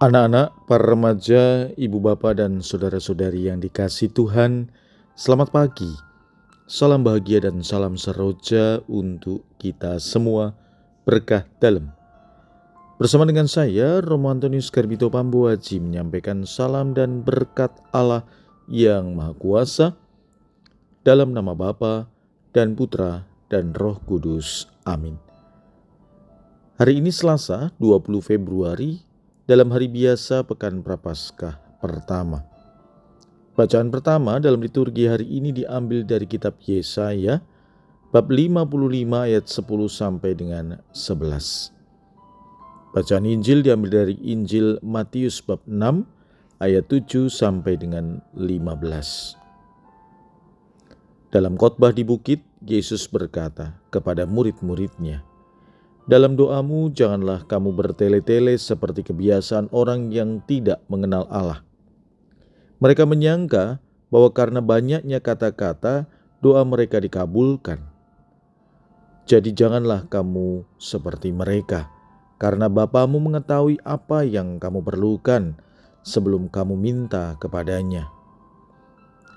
Anak-anak, para remaja, ibu bapak dan saudara-saudari yang dikasih Tuhan, selamat pagi. Salam bahagia dan salam seroja untuk kita semua berkah dalam. Bersama dengan saya, Romo Antonius Garbito Pambuaji menyampaikan salam dan berkat Allah yang Maha Kuasa dalam nama Bapa dan Putra dan Roh Kudus. Amin. Hari ini Selasa, 20 Februari dalam hari biasa Pekan Prapaskah pertama. Bacaan pertama dalam liturgi hari ini diambil dari kitab Yesaya bab 55 ayat 10 sampai dengan 11. Bacaan Injil diambil dari Injil Matius bab 6 ayat 7 sampai dengan 15. Dalam khotbah di bukit, Yesus berkata kepada murid-muridnya, dalam doamu, janganlah kamu bertele-tele seperti kebiasaan orang yang tidak mengenal Allah. Mereka menyangka bahwa karena banyaknya kata-kata, doa mereka dikabulkan. Jadi, janganlah kamu seperti mereka, karena Bapamu mengetahui apa yang kamu perlukan sebelum kamu minta kepadanya.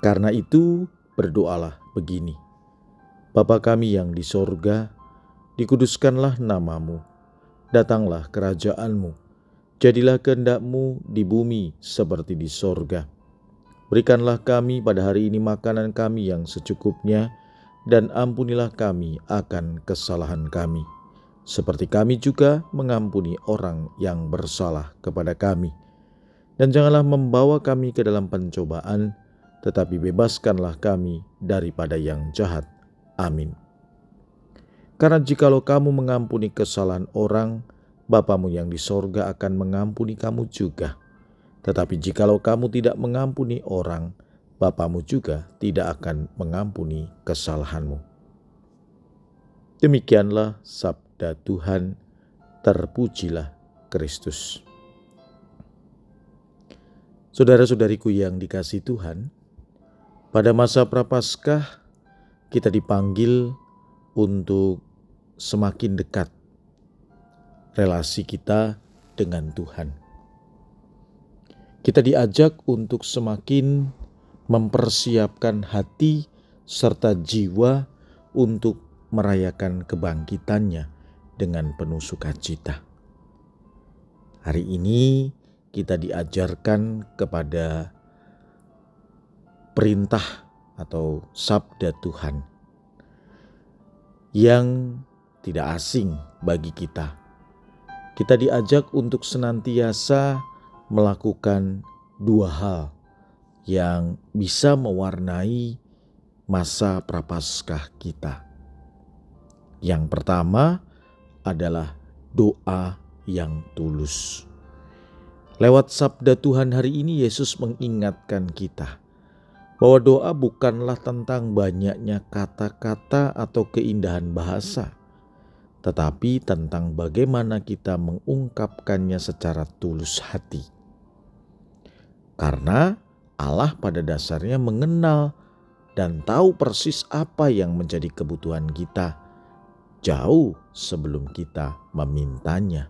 Karena itu, berdoalah begini: Bapa kami yang di sorga, dikuduskanlah namamu, datanglah kerajaanmu, jadilah kehendakmu di bumi seperti di sorga. Berikanlah kami pada hari ini makanan kami yang secukupnya, dan ampunilah kami akan kesalahan kami, seperti kami juga mengampuni orang yang bersalah kepada kami. Dan janganlah membawa kami ke dalam pencobaan, tetapi bebaskanlah kami daripada yang jahat. Amin. Karena jikalau kamu mengampuni kesalahan orang, Bapamu yang di sorga akan mengampuni kamu juga. Tetapi jikalau kamu tidak mengampuni orang, Bapamu juga tidak akan mengampuni kesalahanmu. Demikianlah sabda Tuhan, terpujilah Kristus. Saudara-saudariku yang dikasih Tuhan, pada masa Prapaskah kita dipanggil untuk semakin dekat relasi kita dengan Tuhan. Kita diajak untuk semakin mempersiapkan hati serta jiwa untuk merayakan kebangkitannya dengan penuh sukacita. Hari ini kita diajarkan kepada perintah atau sabda Tuhan yang tidak asing bagi kita. Kita diajak untuk senantiasa melakukan dua hal yang bisa mewarnai masa prapaskah kita. Yang pertama adalah doa yang tulus. Lewat sabda Tuhan hari ini Yesus mengingatkan kita bahwa doa bukanlah tentang banyaknya kata-kata atau keindahan bahasa, tetapi tentang bagaimana kita mengungkapkannya secara tulus hati. Karena Allah pada dasarnya mengenal dan tahu persis apa yang menjadi kebutuhan kita jauh sebelum kita memintanya.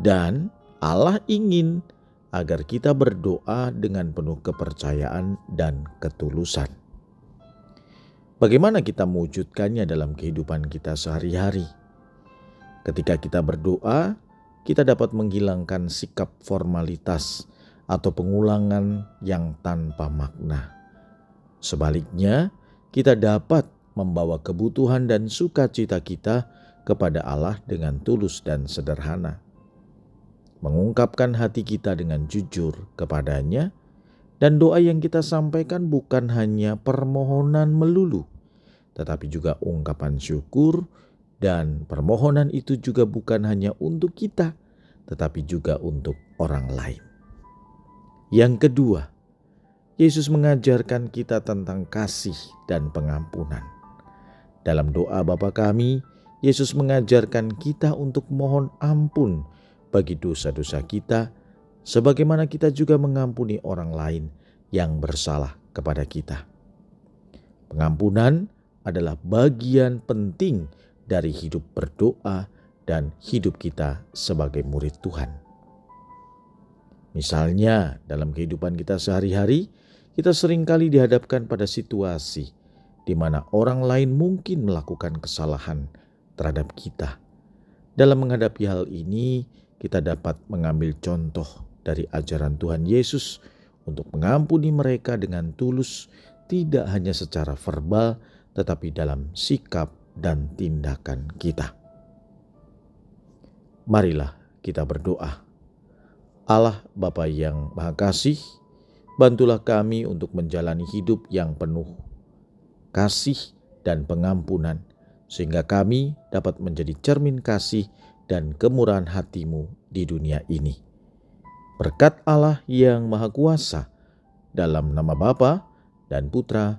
Dan Allah ingin agar kita berdoa dengan penuh kepercayaan dan ketulusan. Bagaimana kita mewujudkannya dalam kehidupan kita sehari-hari? Ketika kita berdoa, kita dapat menghilangkan sikap formalitas atau pengulangan yang tanpa makna. Sebaliknya, kita dapat membawa kebutuhan dan sukacita kita kepada Allah dengan tulus dan sederhana mengungkapkan hati kita dengan jujur kepadanya, dan doa yang kita sampaikan bukan hanya permohonan melulu, tetapi juga ungkapan syukur, dan permohonan itu juga bukan hanya untuk kita, tetapi juga untuk orang lain. Yang kedua, Yesus mengajarkan kita tentang kasih dan pengampunan. Dalam doa Bapa kami, Yesus mengajarkan kita untuk mohon ampun bagi dosa-dosa kita, sebagaimana kita juga mengampuni orang lain yang bersalah kepada kita. Pengampunan adalah bagian penting dari hidup berdoa dan hidup kita sebagai murid Tuhan. Misalnya, dalam kehidupan kita sehari-hari, kita sering kali dihadapkan pada situasi di mana orang lain mungkin melakukan kesalahan terhadap kita. Dalam menghadapi hal ini, kita dapat mengambil contoh dari ajaran Tuhan Yesus untuk mengampuni mereka dengan tulus, tidak hanya secara verbal, tetapi dalam sikap dan tindakan kita. Marilah kita berdoa. Allah Bapa yang Maha Kasih, bantulah kami untuk menjalani hidup yang penuh kasih dan pengampunan, sehingga kami dapat menjadi cermin kasih dan kemurahan hatimu di dunia ini. Berkat Allah yang Maha Kuasa, dalam nama Bapa dan Putra